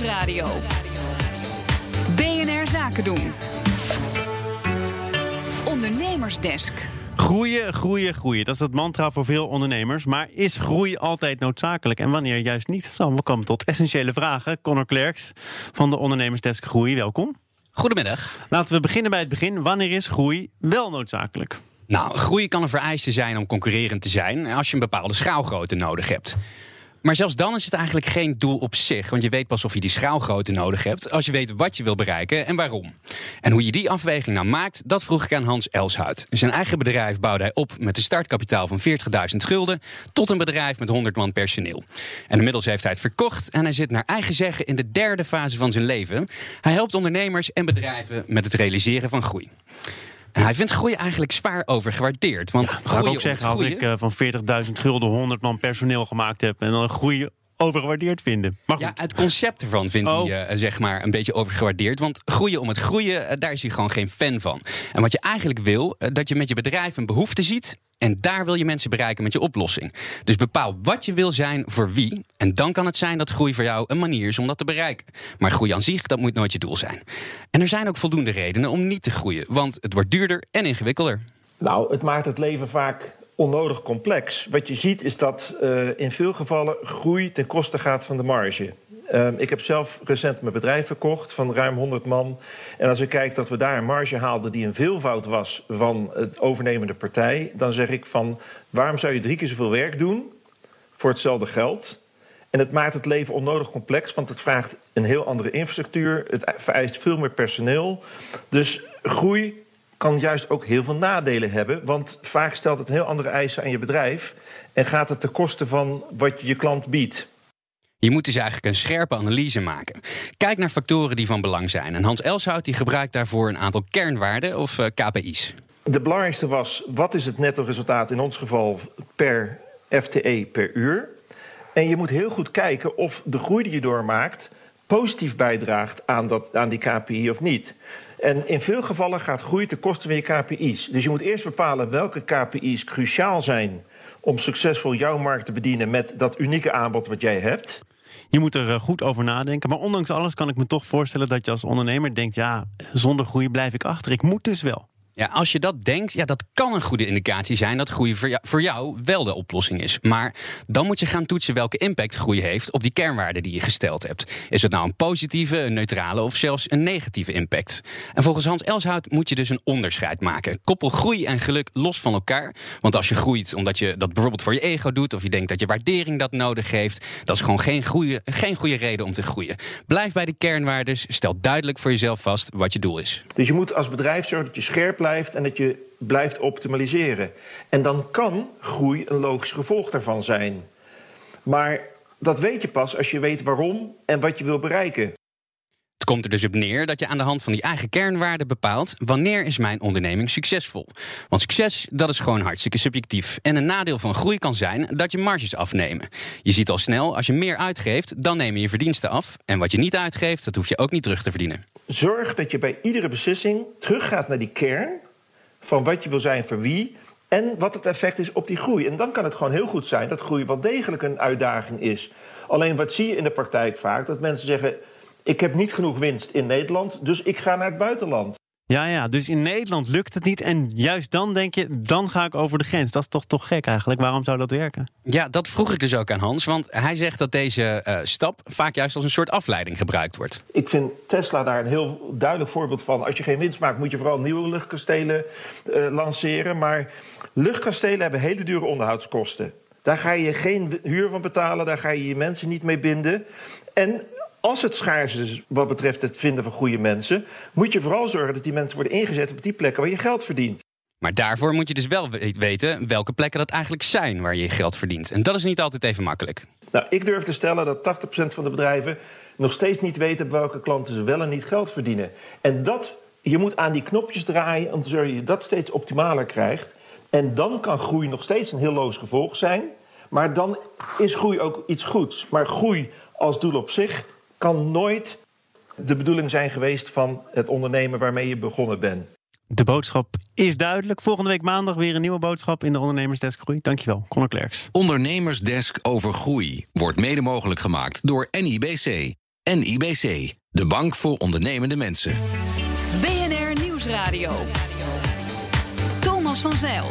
Nieuwsradio. BNR Zaken doen. Ondernemersdesk. Groeien, groeien, groeien. Dat is het mantra voor veel ondernemers. Maar is groei altijd noodzakelijk en wanneer juist niet? Nou, we komen tot essentiële vragen. Connor Klerks van de Ondernemersdesk Groei, welkom. Goedemiddag. Laten we beginnen bij het begin. Wanneer is groei wel noodzakelijk? Nou, groei kan een vereiste zijn om concurrerend te zijn als je een bepaalde schaalgrootte nodig hebt. Maar zelfs dan is het eigenlijk geen doel op zich. Want je weet pas of je die schaalgrootte nodig hebt als je weet wat je wil bereiken en waarom. En hoe je die afweging nou maakt, dat vroeg ik aan Hans Elshout. Zijn eigen bedrijf bouwde hij op met een startkapitaal van 40.000 gulden tot een bedrijf met 100 man personeel. En inmiddels heeft hij het verkocht en hij zit naar eigen zeggen in de derde fase van zijn leven. Hij helpt ondernemers en bedrijven met het realiseren van groei. En hij vindt groei eigenlijk zwaar overgewaardeerd. Want Zou ik ook zeggen, als ik eh, van 40.000 gulden 100 man personeel gemaakt heb... en dan groei overgewaardeerd vinden. Maar goed, Ja, het concept ervan vindt Oh. hij eh, zeg maar een beetje overgewaardeerd. Want groeien om het groeien, eh, daar is hij gewoon geen fan van. En wat je eigenlijk wil, eh, dat je met je bedrijf een behoefte ziet. En daar wil je mensen bereiken met je oplossing. Dus bepaal wat je wil zijn voor wie. En dan kan het zijn dat groei voor jou een manier is om dat te bereiken. Maar groei aan zich, dat moet nooit je doel zijn. En er zijn ook voldoende redenen om niet te groeien. Want het wordt duurder en ingewikkelder. Nou, het maakt het leven vaak onnodig complex. Wat je ziet is dat eh, in veel gevallen groei ten koste gaat van de marge. Ehm, ik heb zelf recent mijn bedrijf verkocht van ruim 100 man. En als ik kijk dat we daar een marge haalden die een veelvoud was van het overnemende partij, dan zeg ik van waarom zou je drie keer zoveel werk doen voor hetzelfde geld? En het maakt het leven onnodig complex, want het vraagt een heel andere infrastructuur. Het vereist veel meer personeel. Dus groei kan juist ook heel veel nadelen hebben. Want vaak stelt het heel andere eisen aan je bedrijf. En gaat het ten koste van wat je je klant biedt. Je moet dus eigenlijk een scherpe analyse maken. Kijk naar factoren die van belang zijn. En Hans Elshout die gebruikt daarvoor een aantal kernwaarden of eh, KPI's. De belangrijkste was, wat is het netto resultaat in ons geval per FTE per uur? En je moet heel goed kijken of de groei die je doormaakt... positief bijdraagt aan, dat, aan die KPI of niet. En in veel gevallen gaat groei ten koste van je KPI's. Dus je moet eerst bepalen welke KPI's cruciaal zijn... om succesvol jouw markt te bedienen met dat unieke aanbod wat jij hebt... je moet er eh, goed over nadenken. Maar ondanks alles kan ik me toch voorstellen dat je als ondernemer denkt... ja, zonder groei blijf ik achter. Ik moet dus wel. Ja, als je dat denkt, ja, dat kan een goede indicatie zijn dat groei voor jou, wel de oplossing is. Maar dan moet je gaan toetsen welke impact groei heeft op die kernwaarden die je gesteld hebt. Is het nou een positieve, een neutrale of zelfs een negatieve impact? En volgens Hans Elshout moet je dus een onderscheid maken. Koppel groei en geluk los van elkaar. Want als je groeit omdat je dat bijvoorbeeld voor je ego doet, of je denkt dat je waardering dat nodig heeft, dat is gewoon geen goede, geen goede reden om te groeien. Blijf bij de kernwaardes, stel duidelijk voor jezelf vast wat je doel is. Dus je moet als bedrijf zorgen dat je scherp blijft en dat je blijft optimaliseren. En dan kan groei een logisch gevolg daarvan zijn. Maar dat weet je pas als je weet waarom en wat je wil bereiken. Het komt er dus op neer dat je aan de hand van die eigen kernwaarden bepaalt wanneer is mijn onderneming succesvol. Want succes, dat is gewoon hartstikke subjectief. En een nadeel van groei kan zijn dat je marges afnemen. Je ziet al snel, als je meer uitgeeft, dan neem je je verdiensten af. En wat je niet uitgeeft, dat hoef je ook niet terug te verdienen. Zorg dat je bij iedere beslissing teruggaat naar die kern van wat je wil zijn voor wie en wat het effect is op die groei. En dan kan het gewoon heel goed zijn dat groei wel degelijk een uitdaging is. Alleen wat zie je in de praktijk vaak? Dat mensen zeggen: Ik heb niet genoeg winst in Nederland, dus ik ga naar het buitenland. Ja, ja, dus in Nederland lukt het niet. En juist dan denk je, dan ga ik over de grens. Dat is toch, toch gek eigenlijk? Waarom zou dat werken? Ja, dat vroeg ik dus ook aan Hans, want hij zegt dat deze eh, stap vaak juist als een soort afleiding gebruikt wordt. Ik vind Tesla daar een heel duidelijk voorbeeld van. Als je geen winst maakt, moet je vooral nieuwe luchtkastelen eh, lanceren. Maar luchtkastelen hebben hele dure onderhoudskosten. Daar ga je geen huur van betalen, daar ga je je mensen niet mee binden. En als het schaars is wat betreft het vinden van goede mensen, moet je vooral zorgen dat die mensen worden ingezet op die plekken waar je geld verdient. Maar daarvoor moet je dus wel we- weten welke plekken dat eigenlijk zijn waar je je geld verdient. En dat is niet altijd even makkelijk. Nou, ik durf te stellen dat 80% van de bedrijven nog steeds niet weten welke klanten ze wel en niet geld verdienen. En dat, je moet aan die knopjes draaien om te zorgen dat je dat steeds optimaler krijgt. En dan kan groei nog steeds een heel logisch gevolg zijn. Maar dan is groei ook iets goeds. Maar groei als doel op zich kan nooit de bedoeling zijn geweest van het ondernemen waarmee je begonnen bent. De boodschap is duidelijk. Volgende week maandag weer een nieuwe boodschap in de Ondernemersdesk Groei. Dankjewel, Conor Klerks. Ondernemersdesk over groei wordt mede mogelijk gemaakt door NIBC. en IBC, de bank voor ondernemende mensen. BNR Nieuwsradio. Thomas van Zeil.